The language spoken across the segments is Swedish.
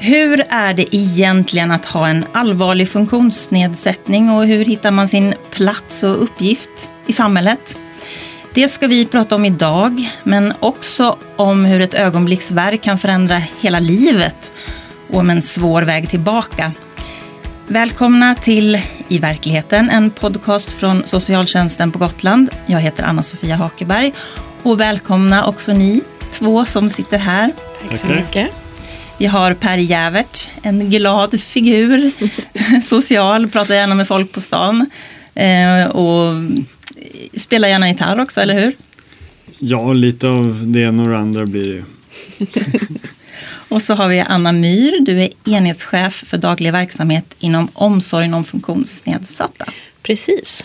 Hur är det egentligen att ha en allvarlig funktionsnedsättning och hur hittar man sin plats och uppgift i samhället? Det ska vi prata om idag, men också om hur ett ögonblicksverk kan förändra hela livet och om en svår väg tillbaka. Välkomna till I verkligheten, en podcast från socialtjänsten på Gotland. Jag heter Anna-Sofia Hakeberg och välkomna också ni två som sitter här. Tack så mycket. Vi har Per Jävert, en glad figur, social, pratar gärna med folk på stan eh, och spelar gärna gitarr också, eller hur? Ja, lite av det ena och det andra blir det ju. och så har vi Anna Myr, du är enhetschef för daglig verksamhet inom omsorgen om funktionsnedsatta. Precis.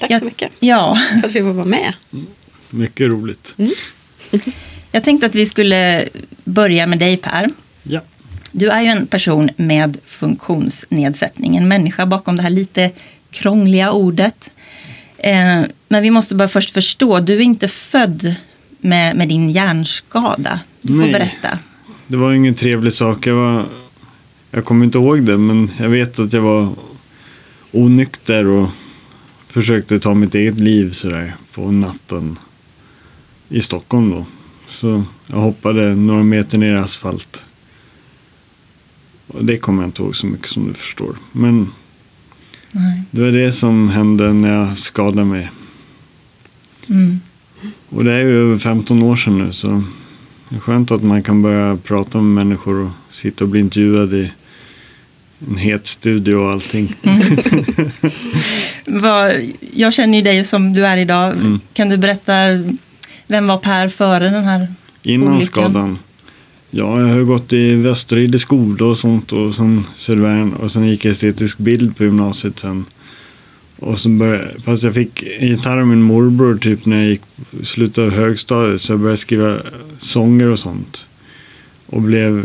Tack ja, så mycket ja. för att vi får vara med. Mycket roligt. Mm. Jag tänkte att vi skulle börja med dig Per. Ja. Du är ju en person med funktionsnedsättning, en människa bakom det här lite krångliga ordet. Eh, men vi måste bara först förstå, du är inte född med, med din hjärnskada. Du får Nej. berätta. Det var ingen trevlig sak. Jag, var, jag kommer inte ihåg det, men jag vet att jag var onykter och försökte ta mitt eget liv sådär på natten i Stockholm då. Så jag hoppade några meter ner i asfalt. Och det kommer jag inte ihåg så mycket som du förstår. Men Nej. det var det som hände när jag skadade mig. Mm. Och det är ju över 15 år sedan nu så det är skönt att man kan börja prata med människor och sitta och bli intervjuad i en het studio och allting. Vad, jag känner ju dig som du är idag. Mm. Kan du berätta, vem var Per före den här Innan olyckan? skadan. Ja, jag har gått i Västeride skola och sånt och sen Södervärn och sen gick jag estetisk bild på gymnasiet sen. Och så började, fast jag fick gitarr av min morbror typ när jag gick slutet av högstadiet så jag började skriva sånger och sånt. Och blev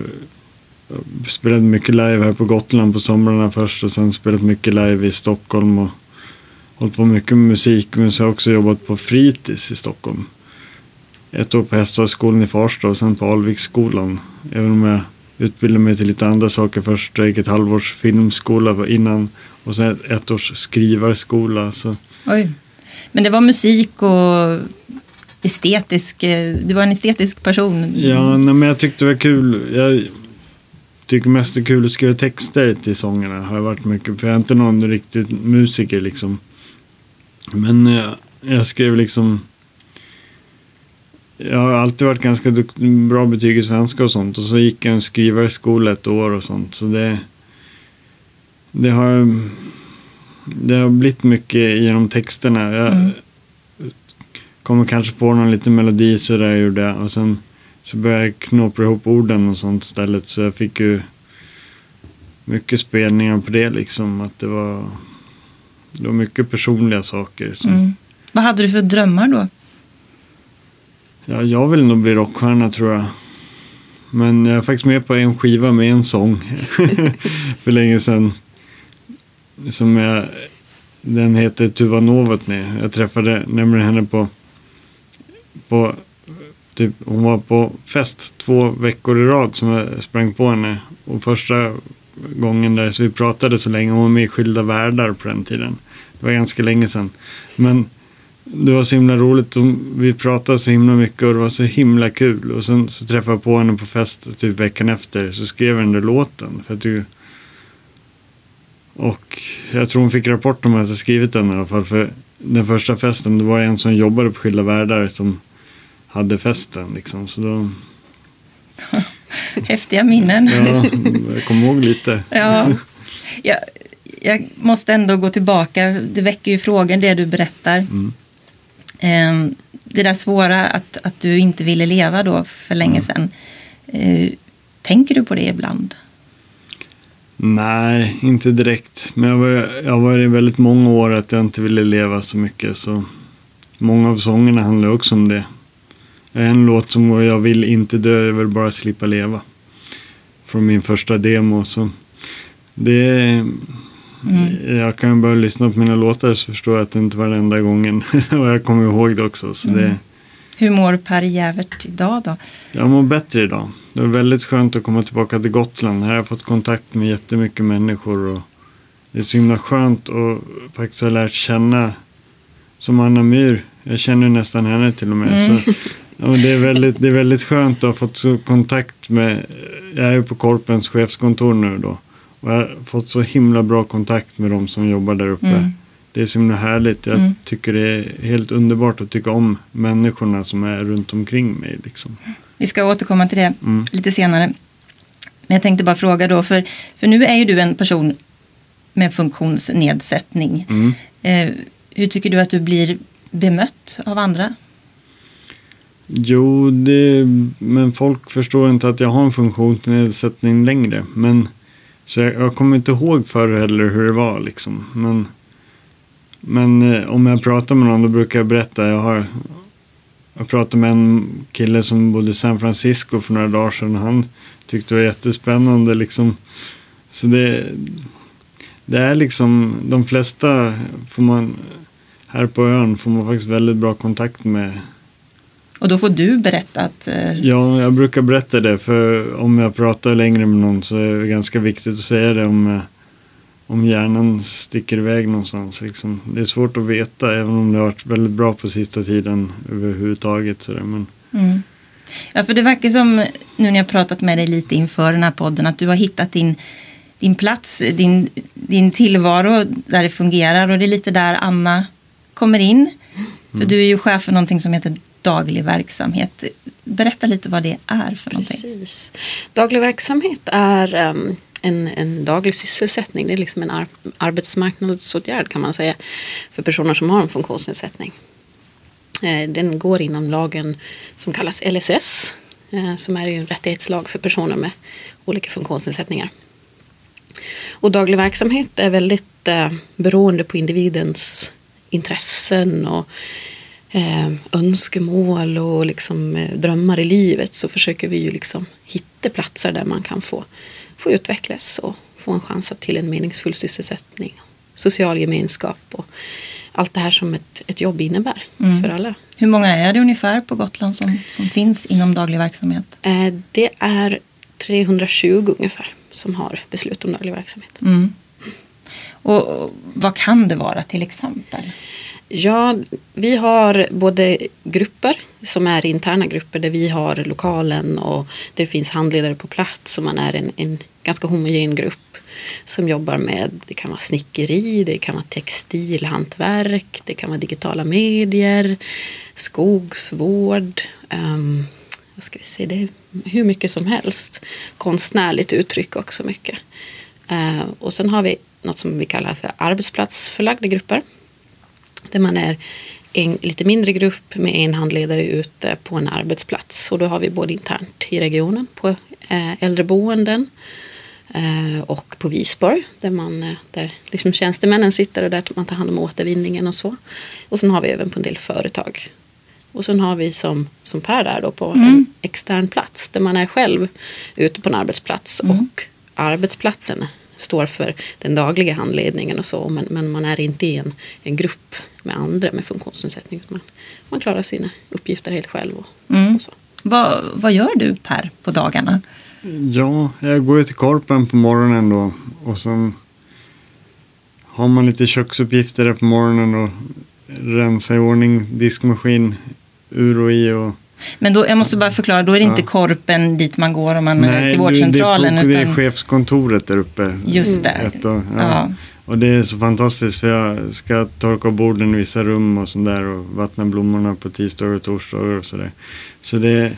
spelade mycket live här på Gotland på somrarna först och sen spelat mycket live i Stockholm och hållit på mycket med musik men så har jag också jobbat på fritids i Stockholm. Ett år på Hästhagsskolan i Farsta och sen på Alviksskolan. Även om jag utbildade mig till lite andra saker först. Jag gick ett halvårs filmskola innan och sen ett, ett års skrivarskola. Så Oj. Men det var musik och estetisk, eh, du var en estetisk person. Ja, nej, men jag tyckte det var kul. Jag tycker mest det är kul att skriva texter till sångerna. Har jag varit mycket. För jag är inte någon riktig musiker liksom. Men eh, jag skrev liksom. Jag har alltid varit ganska bra betyg i svenska och sånt. Och så gick jag en skrivarskola ett år och sånt. Så det. Det har. Det har blivit mycket genom texterna. Jag Mm. kommer kanske på någon liten melodi så där gjorde jag. Och sen så började jag knåpa ihop orden och sånt istället. Så jag fick ju mycket spelningar på det liksom. Att det var, det var mycket personliga saker. Som, Mm. Vad hade du för drömmar då? Ja, jag vill nog bli rockstjärna tror jag. Men jag är faktiskt med på en skiva med en sång. för länge sedan. Som jag, den heter Tuva Novotny. Jag träffade nämligen henne på, på typ, hon var på fest två veckor i rad som jag sprang på henne. Och första gången där så vi pratade så länge. Hon var med i Skilda Världar på den tiden. Det var ganska länge sedan. Men det var så himla roligt. Vi pratade så himla mycket och det var så himla kul. Och sen så träffade jag på henne på fest typ veckan efter. Så skrev jag den där låten. För att du... Och jag tror hon fick rapport om att jag skrivit den i alla fall. För den första festen, det var en som jobbade på Skilda Världar som hade festen. Liksom. Så då, Häftiga minnen. ja, jag kommer ihåg lite. Ja. Jag, jag måste ändå gå tillbaka. Det väcker ju frågor det du berättar. Mm. Ehm, Det där svåra att, att du inte ville leva då för länge sedan. Eh, Tänker du på det ibland? Nej, inte direkt. Men jag var, jag var i väldigt många år att jag inte ville leva så mycket. Så många av sångerna handlar också om det. En låt som går Jag vill inte dö, jag vill bara slippa leva. Från min första demo. Så det, Mm. Jag kan bara lyssna på mina låtar så förstår jag att det inte var den enda gången. och jag kommer ihåg det också. Så det, Mm. Hur mår Per Jävert idag då? Jag mår bättre idag. Det var väldigt skönt att komma tillbaka till Gotland. Här har jag fått kontakt med jättemycket människor. Och det är så himla skönt att faktiskt ha lärt känna som Anna Myr. Jag känner nästan henne till och med. Mm. Så, ja, det, är väldigt, det är väldigt skönt att ha fått så kontakt med. Jag är ju på Korpens chefskontor nu då. Och jag har fått så himla bra kontakt med de som jobbar där uppe. Mm. Det är så himla härligt. Jag Mm. tycker det är helt underbart att tycka om människorna som är runt omkring mig. Liksom. Vi ska återkomma till det Mm. lite senare. Men jag tänkte bara fråga då, för, för nu är ju du en person med funktionsnedsättning. Mm. Eh, hur tycker du att du blir bemött av andra? Jo, det, men folk förstår inte att jag har en funktionsnedsättning längre. Men, så jag, jag kommer inte ihåg förr heller hur det var. Liksom. Men, men eh, om jag pratar med någon då brukar jag berätta. Jag, har, jag pratade med en kille som bodde i San Francisco för några dagar sedan. Han tyckte det var jättespännande. Liksom. Så det, det är liksom de flesta får man här på ön får man faktiskt väldigt bra kontakt med och då får du berätta att eh, Ja, jag brukar berätta det för om jag pratar längre med någon så är det ganska viktigt att säga det om, eh, om hjärnan sticker iväg någonstans. Liksom. Det är svårt att veta även om det har varit väldigt bra på sista tiden överhuvudtaget. Så där. Men, Mm. Ja, för det verkar som, nu när jag pratat med dig lite inför den här podden, att du har hittat din, din plats, din, din tillvaro där det fungerar och det är lite där Anna kommer in. För du är ju chef för någonting som heter daglig verksamhet. Berätta lite vad det är för någonting. Daglig verksamhet är um, en, en daglig sysselsättning. Det är liksom en ar arbetsmarknadsåtgärd kan man säga. För personer som har en funktionsnedsättning. Eh, Den går inom lagen som kallas LSS. eh, Som är ju en rättighetslag för personer med olika funktionsnedsättningar. Och daglig verksamhet är väldigt eh, beroende på individens intressen och eh, önskemål och liksom, eh, drömmar i livet så försöker vi ju liksom hitta platser där man kan få, få utvecklas och få en chans att till en meningsfull sysselsättning, social gemenskap och allt det här som ett, ett jobb innebär Mm. för alla. Hur många är det ungefär på Gotland som, som finns inom daglig verksamhet? Eh, det är 320 ungefär som har beslut om daglig verksamhet. Mm. Och, och vad kan det vara till exempel? Ja, vi har både grupper som är interna grupper där vi har lokalen och det finns handledare på plats och man är en, en ganska homogen grupp som jobbar med, det kan vara snickeri, det kan vara textilhantverk, det kan vara digitala medier, skogsvård, um, vad ska vi säga, det är hur mycket som helst. Konstnärligt uttryck också mycket. Uh, och sen har vi något som vi kallar för arbetsplatsförlagda grupper. Där man är en lite mindre grupp med en handledare ute på en arbetsplats. Och då har vi både internt i regionen på eh, äldreboenden eh, och på Visborg där, man, eh, där liksom tjänstemännen sitter och där man tar hand om återvinningen och så. Och sen har vi även på en del företag. Och sen har vi som, som Per där då på en extern plats där man är själv ute på en arbetsplats och arbetsplatsen står för den dagliga handledningen och så men, men man är inte i en, en grupp med andra med funktionsnedsättning. Man, man klarar sina uppgifter helt själv. Och, Mm. och så. Vad, vad gör du Per på dagarna? ja, jag går ju till Korpen på morgonen då. Och sen har man lite köksuppgifter där på morgonen och rensa i ordning diskmaskin ur och i. Och, Men då, jag måste bara förklara, då är det inte Ja. korpen dit man går om man Nej, till det- vårdcentralen. Det är, det är chefskontoret där uppe. Just det. Ett och, ja. Ja. och det är så fantastiskt för jag ska torka borden i vissa rum och sånt där och vattna blommorna på tisdagar och torsdagar och sådär. Så det,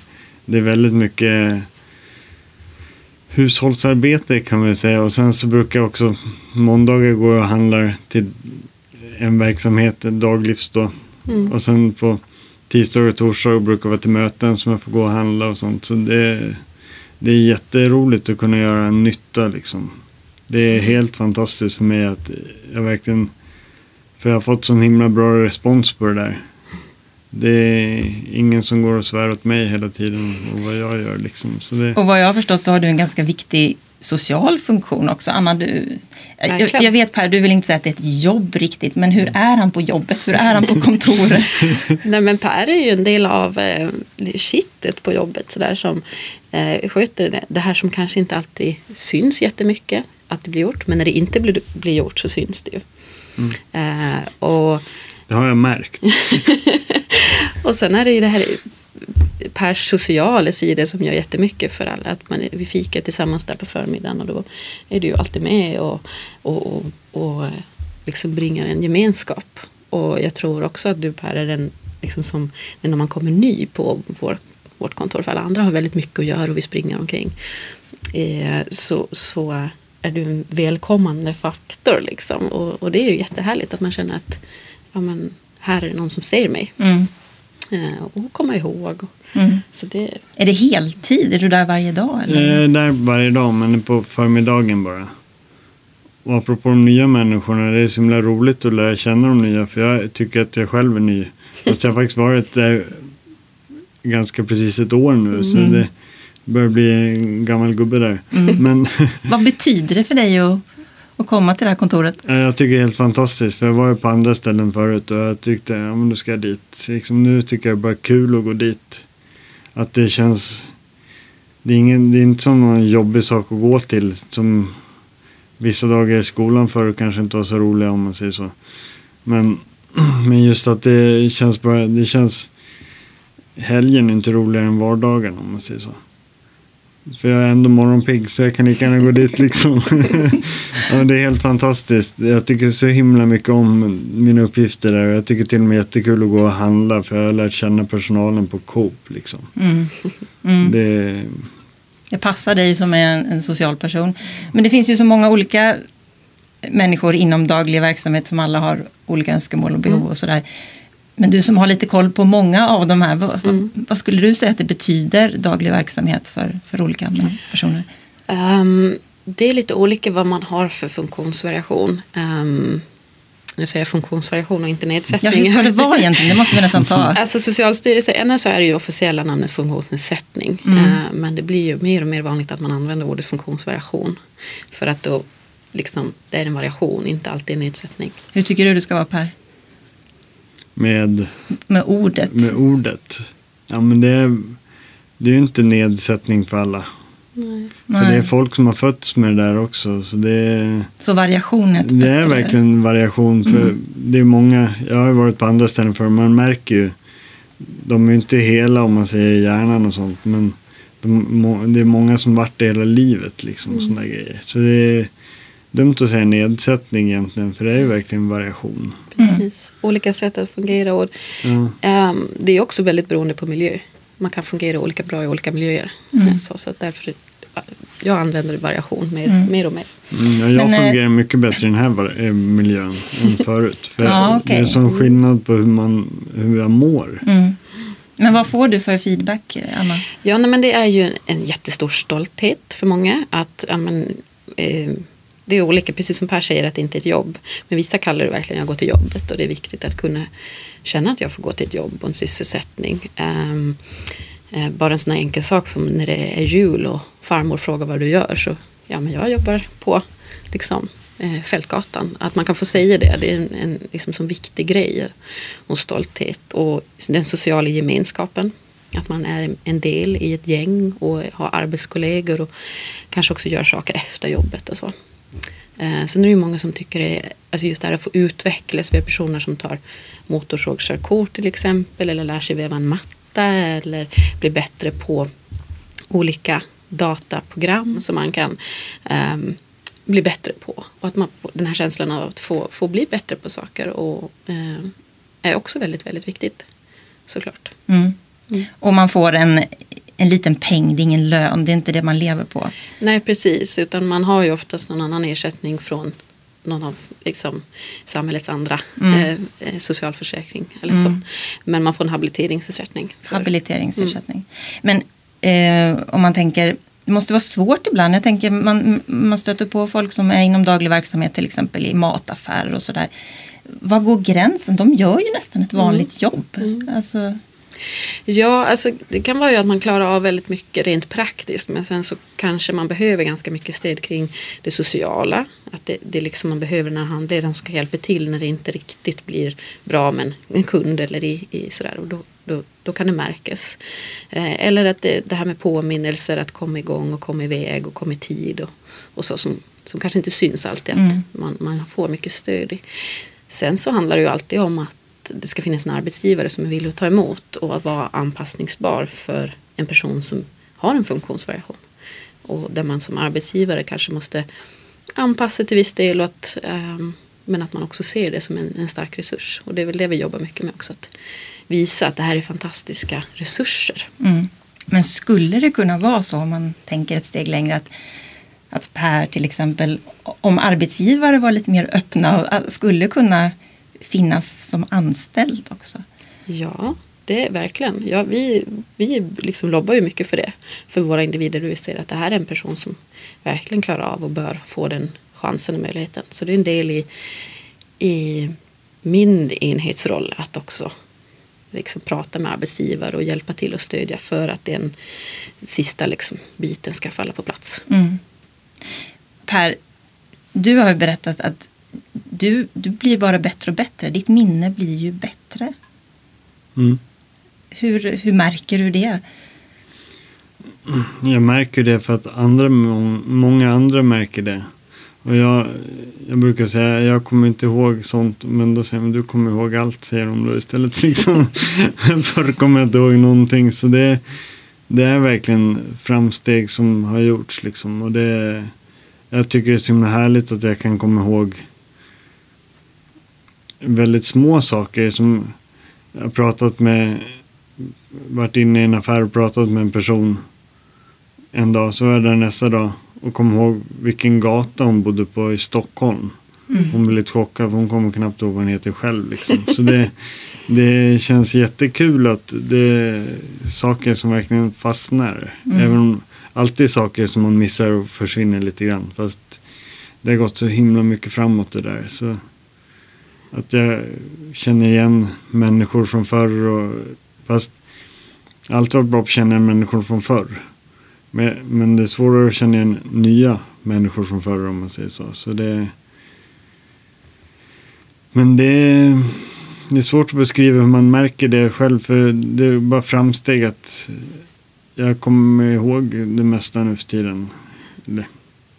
det är väldigt mycket hushållsarbete kan man säga och sen så brukar jag också måndagar gå och handlar till en verksamhet, Daglivs då. Mm. Och sen på tisdagar och torsdagar brukar vara till möten som jag får gå och handla och sånt. Så det, det är jätteroligt att kunna göra en nytta liksom. Det är helt fantastiskt för mig att jag verkligen, för jag har fått sån himla bra respons på det där. Det är ingen som går och svär åt mig hela tiden och vad jag gör liksom. Så det, Och vad jag har förstått så har du en ganska viktig social funktion också. Anna, du, jag, jag vet Per, du vill inte säga att det är ett jobb riktigt, men hur är han på jobbet? Hur är han på kontoret? Nej men Per är ju en del av eh, kittet på jobbet så där som eh, sköter det, det här som kanske inte alltid syns jättemycket att det blir gjort. Men när det inte blir, blir gjort så syns det ju. Eh, och, Det har jag märkt. och sen är det ju det här Pers sociala sidor som gör jättemycket för alla. Att man, vi fikar tillsammans där på förmiddagen och då är du ju alltid med och, och, och, och eh, liksom bringar en gemenskap. Och jag tror också att du Per är den liksom som när man kommer ny på vår, vårt kontor, för alla andra har väldigt mycket att göra och vi springer omkring. Eh, så, så är du en välkommande faktor liksom. Och, och det är ju jättehärligt att man känner att ja, men, här är det någon som ser mig. Mm. Eh, och komma ihåg. Mm. Så det, Är det heltid? Är du där varje dag? Eller? Jag är där varje dag, men på förmiddagen bara. Och apropå de nya människorna, det är så himla roligt att lära känna de nya. För jag tycker att jag själv är ny. Fast jag har faktiskt varit där ganska precis ett år nu. Så Mm. det börjar bli en gammal gubbe där. Men Vad betyder det för dig att, att komma till det här kontoret? Jag tycker det är helt fantastiskt. För jag var ju på andra ställen förut och jag tyckte, ja men då ska jag dit. Liksom, nu tycker jag bara är kul att gå dit. Att det känns, det är, ingen, det är inte som någon jobbig sak att gå till. Som vissa dagar i skolan förr kanske inte var så roliga om man säger så. Men, men just att det känns bara, det känns, helgen är inte roligare än vardagen om man säger så. För jag är ändå morgonpigg så jag kan lika gärna gå dit liksom. ja, det är helt fantastiskt. Jag tycker så himla mycket om mina uppgifter där. Jag tycker till och med jättekul att gå och handla. För jag har lärt känna personalen på Coop liksom. Mm. Mm. Det, Det passar dig som är en, en social person. Men det finns ju så många olika människor inom daglig verksamhet som alla har olika önskemål och behov och sådär. Men du som har lite koll på många av de här, vad, vad, vad skulle du säga att det betyder daglig verksamhet för, för olika personer? Ehm, det är lite olika vad man har för funktionsvariation. Um, nu säger jag funktionsvariation och inte Ja, nedsättning. hur ska det vara egentligen? Det måste vi nästan ta. Alltså Socialstyrelsen, ännu så är det ju officiella namnet funktionsnedsättning. Mm. Eh, men det blir ju mer och mer vanligt att man använder ordet funktionsvariation. För att då, liksom, det är en variation, inte alltid en nedsättning. Hur tycker du det ska vara Per? Med, Med ordet. med ordet. Ja men det är, det är ju inte nedsättning för alla. Nej. För det är Nej. folk som har fötts med det där också. Så det är, Så variation är ett det är bättre- verkligen variation. För Mm. det är många, jag har ju varit på andra ställen för man märker ju. De är ju inte hela om man säger i hjärnan och sånt. Men de, det är många som varit det hela livet liksom. Mm. Och såna grejer. Så det är dumt att säga nedsättning egentligen. För det är ju verkligen variation. Precis. Olika sätt att fungera. Och, Ja. ehm, det är också väldigt beroende på miljö. Man kan fungera olika bra i olika miljöer. Mm. Så, så att därför jag använder variation mer, Mm. mer och mer. Mm, ja, jag Men, eh, fungerar mycket bättre i den här var- eh, miljön än förut. För Ja, okej. Det är sån skillnad på hur, man, hur jag mår. Mm. Men vad får du för feedback, Anna? Ja, nej, men det är ju en, en jättestor stolthet för många. Att, ja, men, eh, det är olika, precis som Per säger att det inte är ett jobb. Men vissa kallar det verkligen att gå till jobbet och det är viktigt att kunna känna att jag får gå till ett jobb och en sysselsättning. Um, uh, bara en sån här enkel sak som när det är jul och farmor frågar vad du gör så ja men jag jobbar på liksom, uh, Fältgatan. Att man kan få säga det, det är en, en liksom, sån viktig grej och stolthet och den sociala gemenskapen. Att man är en del i ett gäng och har arbetskollegor och kanske också gör saker efter jobbet och så. Eh, Sen är det ju många som tycker det är, alltså just det här att få utvecklas. Vi har personer som tar motorsågskörkort till exempel eller lär sig väva en matta eller blir bättre på olika dataprogram som man kan ehm, bli bättre på. Och att man, den här känslan av att få, få bli bättre på saker och, ehm, är också väldigt, väldigt viktigt. Såklart. Mm. Mm. Och man får en, en liten peng, det är ingen lön, det är inte det man lever på. Nej, precis. Utan man har ju oftast någon annan ersättning från någon av liksom, samhällets andra Mm. eh, eh, socialförsäkring. Eller Mm. så. Men man får en habiliteringsersättning. För, Habiliteringsersättning. Men eh, om man tänker, det måste vara svårt ibland. Jag tänker man, man stöter på folk som är inom daglig verksamhet, till exempel i mataffärer och sådär. Var går gränsen? De gör ju nästan ett vanligt jobb. Mm. Alltså, Ja, alltså, det kan vara ju att man klarar av väldigt mycket rent praktiskt men sen så kanske man behöver ganska mycket stöd kring det sociala. Att det, det liksom man behöver den här handledaren ska hjälpa till när det inte riktigt blir bra med en kund eller i, i sådär. Och då, då, då kan det märkas. Eh, eller att det, det, här med påminnelser, att komma igång och komma iväg och komma i tid och, och så som, som kanske inte syns alltid att mm. man, man får mycket stöd i. Sen så handlar det ju alltid om att det ska finnas en arbetsgivare som är villig att ta emot och att vara anpassningsbar för en person som har en funktionsvariation. Och där man som arbetsgivare kanske måste anpassa till viss del och att, um, men att man också ser det som en, en, stark resurs. Och det är väl det vi jobbar mycket med också. Att visa att det här är fantastiska resurser. Mm. Men skulle det kunna vara så om man tänker ett steg längre att, att Per till exempel om arbetsgivare var lite mer öppna och skulle kunna finnas som anställd också. Ja, det är verkligen. Ja, vi vi liksom lobbar ju mycket för det. För våra individer. Vi ser att det här är en person som verkligen klarar av och bör få den chansen och möjligheten. Så det är en del i, i min enhetsroll att också liksom prata med arbetsgivare och hjälpa till och stödja för att den sista liksom biten ska falla på plats. Mm. Per, du har berättat att du, du blir bara bättre och bättre. Ditt minne blir ju bättre. Mm. Hur, hur märker du det? Jag märker det för att andra, många andra märker det. Och jag, jag brukar säga, jag kommer inte ihåg sånt, men då säger de, du kommer ihåg allt, säger de då istället. Liksom. Förr kommer jag inte ihåg någonting. Så det, det är verkligen framsteg som har gjorts. Liksom. Och det, jag tycker det är så himla härligt att jag kan komma ihåg väldigt små saker som jag har pratat med, varit inne i en affär och pratat med en person en dag, så var jag där nästa dag och kom ihåg vilken gata hon bodde på i Stockholm. Mm. Hon blev lite chockad för hon kommer knappt ihåg vad hon heter själv. Liksom. Så det, det känns jättekul att det är saker som verkligen fastnar. Mm. Även om alltid saker som man missar och försvinner lite grann. Fast det har gått så himla mycket framåt det där. Så att jag känner igen människor från förr. Och, fast allt var bra på att känna människor från förr. Men, men det är svårare att känna igen nya människor från förr om man säger så. så det, men det, det är svårt att beskriva hur man märker det själv. För det är bara framsteg att jag kommer ihåg det mesta nu för tiden. Eller,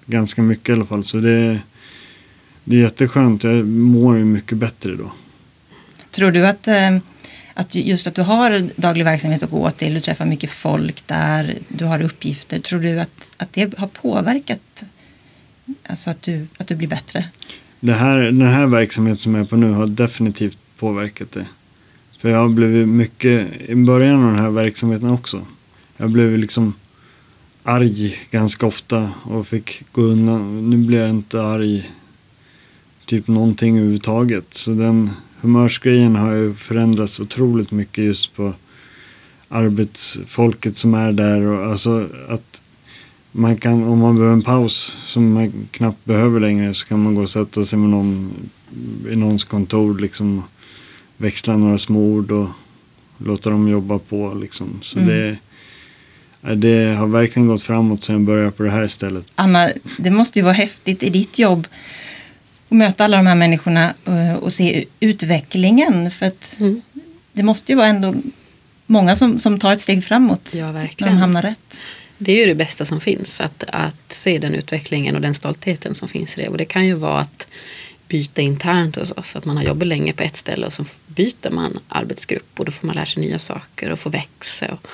ganska mycket i alla fall. Så det det är jätteskönt. Jag mår ju mycket bättre då. Tror du att, eh, att just att du har daglig verksamhet att gå till, du träffar mycket folk där, du har uppgifter. Tror du att, att det har påverkat alltså att, du, att du blir bättre? Det här, den här verksamheten som jag är på nu har definitivt påverkat det. För jag har blivit mycket, i början av den här verksamheten också. Jag blev liksom arg ganska ofta och fick gå undan. Nu blir jag inte arg typ någonting överhuvudtaget. Så den humörsgrejen har ju förändrats otroligt mycket just på arbetsfolket som är där. Och alltså att man kan, om man behöver en paus som man knappt behöver längre så kan man gå och sätta sig med någon i någons kontor liksom växla några små ord och låta dem jobba på liksom. Så mm. det det har verkligen gått framåt sen jag började på det här stället. Anna, det måste ju vara häftigt i ditt jobb och möta alla de här människorna eh, och se utvecklingen. För att mm. det måste ju vara ändå många som, som tar ett steg framåt ja, verkligen. när de hamnar rätt. Det är ju det bästa som finns, att, att se den utvecklingen och den stoltheten som finns i det. Och det kan ju vara att byta internt hos oss, att man har jobbat länge på ett ställe och så byter man arbetsgrupp och då får man lära sig nya saker och få växa och,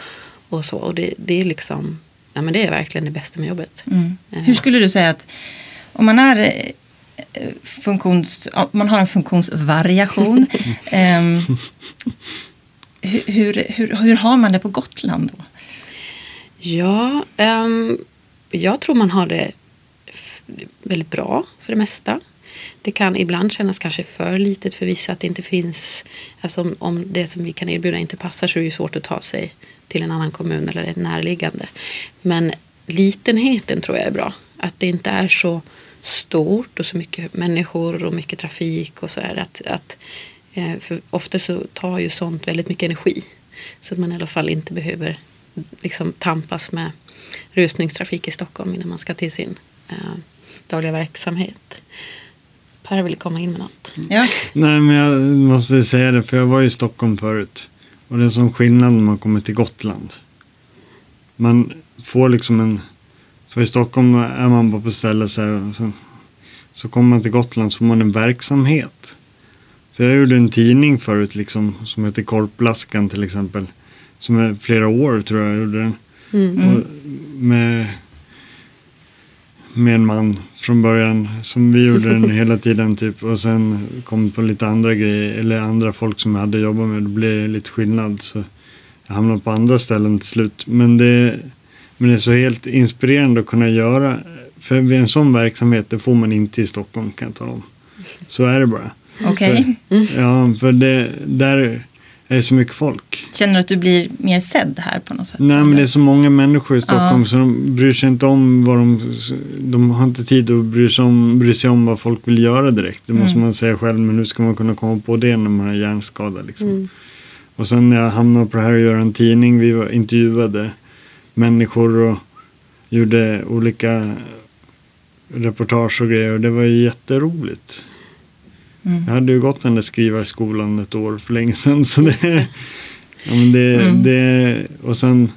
och så. Och det, det är liksom, ja men det är verkligen det bästa med jobbet. Mm. Hur skulle du säga att om man är funktions, man har en funktionsvariation. um, hur, hur, hur, har man det på Gotland då? Ja, um, jag tror man har det väldigt bra för det mesta. Det kan ibland kännas kanske för litet för vissa att det inte finns, alltså om det som vi kan erbjuda inte passar så är det svårt att ta sig till en annan kommun eller ett närliggande. Men litenheten tror jag är bra. Att det inte är så stort och så mycket människor och mycket trafik och sådär. Att, att, eh, för ofta så tar ju sånt väldigt mycket energi. Så att man i alla fall inte behöver liksom, tampas med rusningstrafik i Stockholm innan man ska till sin eh, dagliga verksamhet. Per vill komma in med något. Ja. Nej, men jag måste säga det, för jag var i Stockholm förut. Och det är en sån skillnad när man kommer till Gotland. Man får liksom en... För i Stockholm är man bara på stället så här. Så, så kommer man till Gotland så får man en verksamhet. För jag gjorde en tidning förut liksom, som heter Korplaskan till exempel. Som är flera år tror jag jag gjorde den. Mm. Och med, med en man från början. Som vi gjorde den hela tiden typ. Och sen kom på lite andra grejer. Eller andra folk som jag hade jobbat med. Då blev det lite skillnad. Så jag hamnade på andra ställen till slut. Men det, men det är så helt inspirerande att kunna göra. För vid en sån verksamhet, det får man inte i Stockholm kan jag tala om. Så är det bara. Okej. Ja, för det, där är det så mycket folk. Känner du att du blir mer sedd här på något sätt? Nej, men eller? det är så många människor i Stockholm Ja. så de bryr sig inte om vad de... De har inte tid att bry sig om, bry sig om vad folk vill göra direkt. Det måste Mm. man säga själv, men hur ska man kunna komma på det när man är hjärnskadad liksom. Mm. Och sen när jag hamnade på det här och göra en tidning, vi var intervjuade människor och gjorde olika reportage och grejer och det var ju jätteroligt. Mm. Jag hade ju gått den där skrivarskolan ett år för länge sedan. Så det, ja, men det, Mm. det, och sen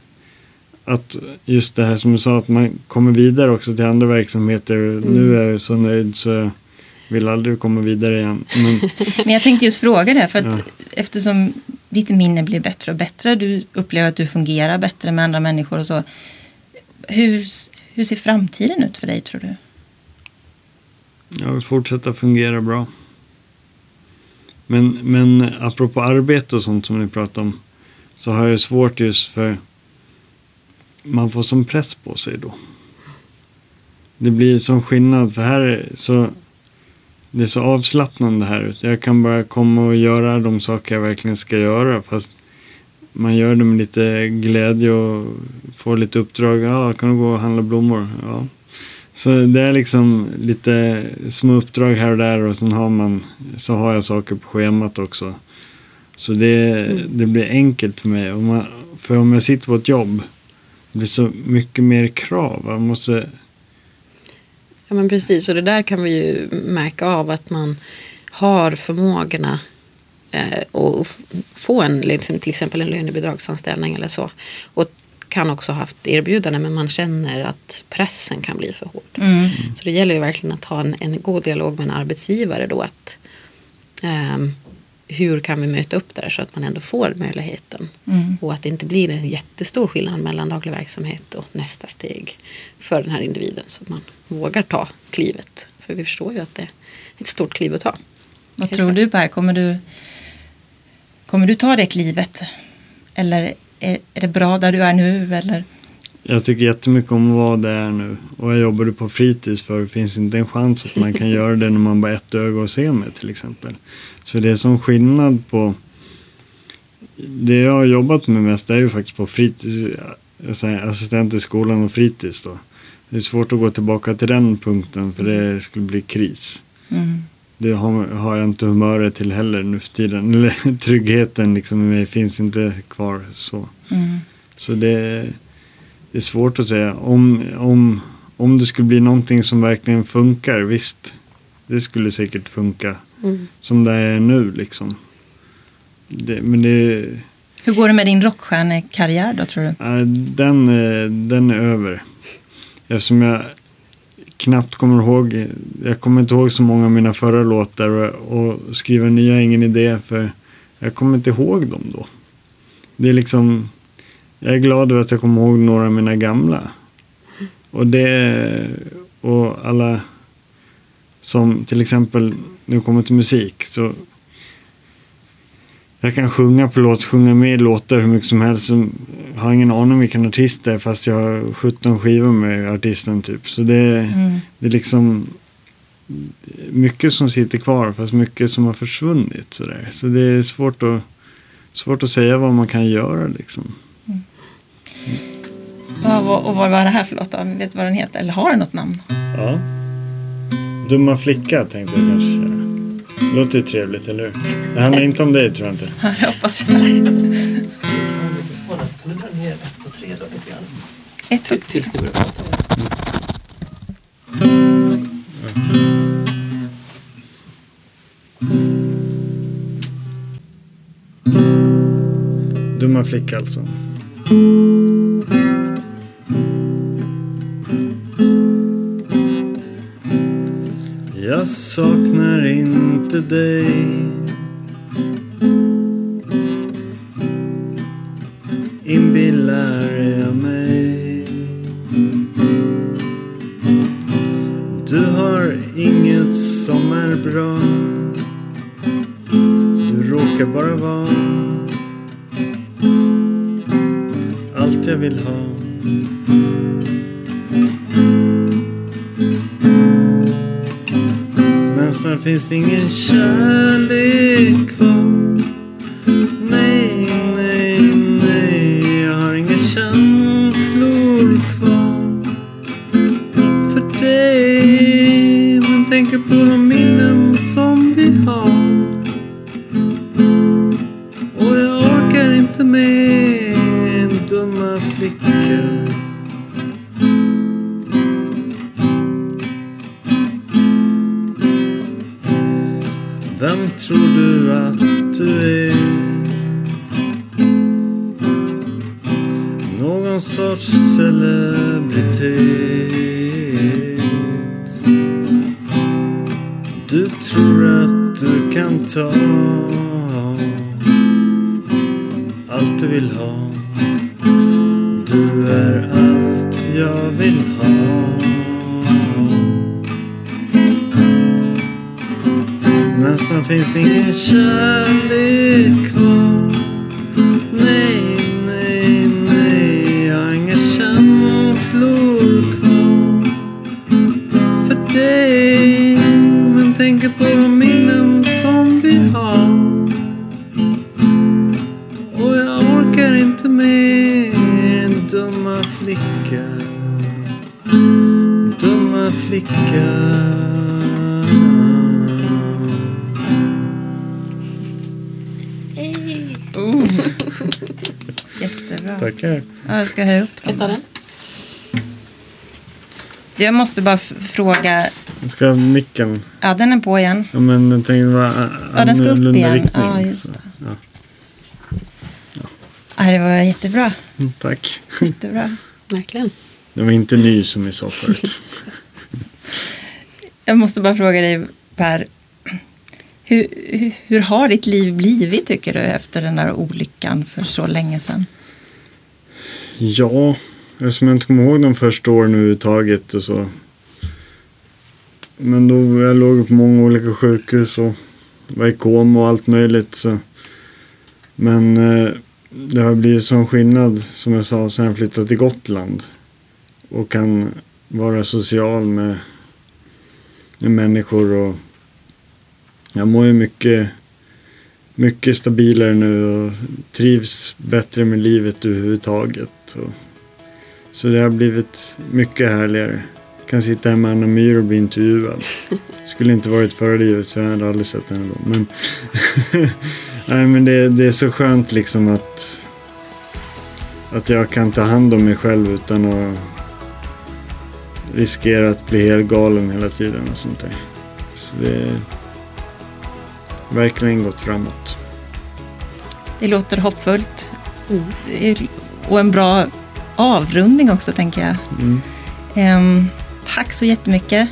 att just det här som du sa att man kommer vidare också till andra verksamheter. Nu är jag så nöjd så jag vill aldrig komma vidare igen. Men, Men jag tänkte just fråga det, för att Ja. eftersom ditt minne blir bättre och bättre, du upplever att du fungerar bättre med andra människor och så. Hur, hur ser framtiden ut för dig tror du? jag vill fortsätta fungera bra. Men, men apropå arbete och sånt som ni pratar om. Så har jag svårt just för man får som press på sig då. Det blir sån skillnad för här så det är så avslappnande här ute. Jag kan bara komma och göra de saker jag verkligen ska göra fast man gör det med lite glädje och får lite uppdrag. Ja, kan du gå och handla blommor? Ja. Så det är liksom lite små uppdrag här och där och sen har man så har jag saker på schemat också. Så det, det blir enkelt för mig. Om man, för om jag sitter på ett jobb det blir så mycket mer krav. Man måste Ja men precis, och det där kan vi ju märka av att man har förmågorna eh, och få en, liksom, till exempel en lönebidragsanställning eller så. Och kan också ha haft erbjudande men man känner att pressen kan bli för hård. Mm. Så det gäller ju verkligen att ha en, en god dialog med en arbetsgivare då. Att, ehm, hur kan vi möta upp där så att man ändå får möjligheten. Mm. Och att det inte blir en jättestor skillnad mellan daglig verksamhet och nästa steg för den här individen. Så att man vågar ta klivet. För vi förstår ju att det är ett stort kliv att ta. Vad tror du Per, kommer du, kommer du ta det klivet? Eller är, är det bra där du är nu? Eller? Jag tycker jättemycket om vad det är nu. Och jag jobbade på fritids för det finns inte en chans att man kan göra det när man bara ett öga att se med till exempel. Så det är som skillnad på det jag har jobbat med mest är ju faktiskt på fritids, assistent i skolan och fritids då. Det är svårt att gå tillbaka till den punkten för det skulle bli kris. Mm. Det har, har jag inte humöret till heller nu för tiden. Eller tryggheten liksom i mig finns inte kvar så. Mm. Så det, det är svårt att säga. Om, om, om det skulle bli någonting som verkligen funkar, visst. Det skulle säkert funka. Mm. Som det är nu liksom. Det, men det, Hur går det med din rockstjärnekarriär då tror du? den, den är över. Eftersom jag knappt kommer ihåg. Jag kommer inte ihåg så många av mina förra låtar. Och, och skriva nya är ingen idé. För jag kommer inte ihåg dem då. Det är liksom. Jag är glad över att jag kommer ihåg några av mina gamla. Och det. Och alla. Som till exempel. Nu kommer till musik. Så. Jag kan sjunga på låt, sjunga med i låtar hur mycket som helst. Jag har ingen aning om vilken artist det är fast jag har 17 skivor med artisten typ. Så det, Mm. det är liksom mycket som sitter kvar fast mycket som har försvunnit. Sådär. Så det är svårt att, svårt att säga vad man kan göra liksom. Vad, vad, och vad var det här för låt då? Vet du vad den heter? Eller har den något namn? Ja. Dumma flicka tänkte jag kanske. Det låter ju trevligt, eller hur? Det handlar inte om dig tror jag inte. Ja, jag hoppas jag. Kan du dra ner ett och tre då lite grann? Ett och Tills ni börjar prata. Dumma flicka alltså. Saknar inte dig. Nästan finns det ingen kärlek kvar. Jag måste bara fråga. Ska micken... Ja, den är på igen. Ja men den tänkte vara Ja, den ska upp igen. riktning. Ja, just så, det. ja. Ja, det var jättebra. Mm, Tack. jättebra. Verkligen. Den var inte ny som vi sa förut. Jag måste bara fråga dig Per. Hur, hur, hur har ditt liv blivit tycker du efter den där olyckan för så länge sedan? Ja, eftersom jag inte kommer ihåg de första åren överhuvudtaget och så. Men då jag låg på många olika sjukhus och var i koma och allt möjligt. Så. Men eh, det har blivit sån skillnad som jag sa sen jag flyttade till Gotland. Och kan vara social med, med människor och jag mår ju mycket, mycket stabilare nu och trivs bättre med livet överhuvudtaget. Och, så det har blivit mycket härligare. Kan sitta hemma med Anna Myhr och bli intervjuad. Skulle inte varit förra livet så jag hade aldrig sett henne då. Men, Nej, men det, det är så skönt liksom att, att jag kan ta hand om mig själv utan att riskera att bli helt galen hela tiden och sånt där. Så det är verkligen gått framåt. Det låter hoppfullt. Mm. Och en bra avrundning också tänker jag. Mm. Ehm, tack så jättemycket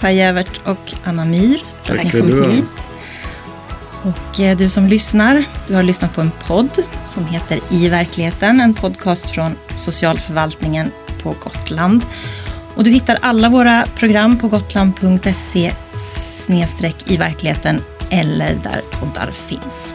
Per Jävert och Anna Myhr för att Tack ni ska kom du ha. hit. Och eh, du som lyssnar, du har lyssnat på en podd som heter I verkligheten, en podcast från socialförvaltningen på Gotland. Och du hittar alla våra program på gotland.se i verkligheten eller där poddar finns.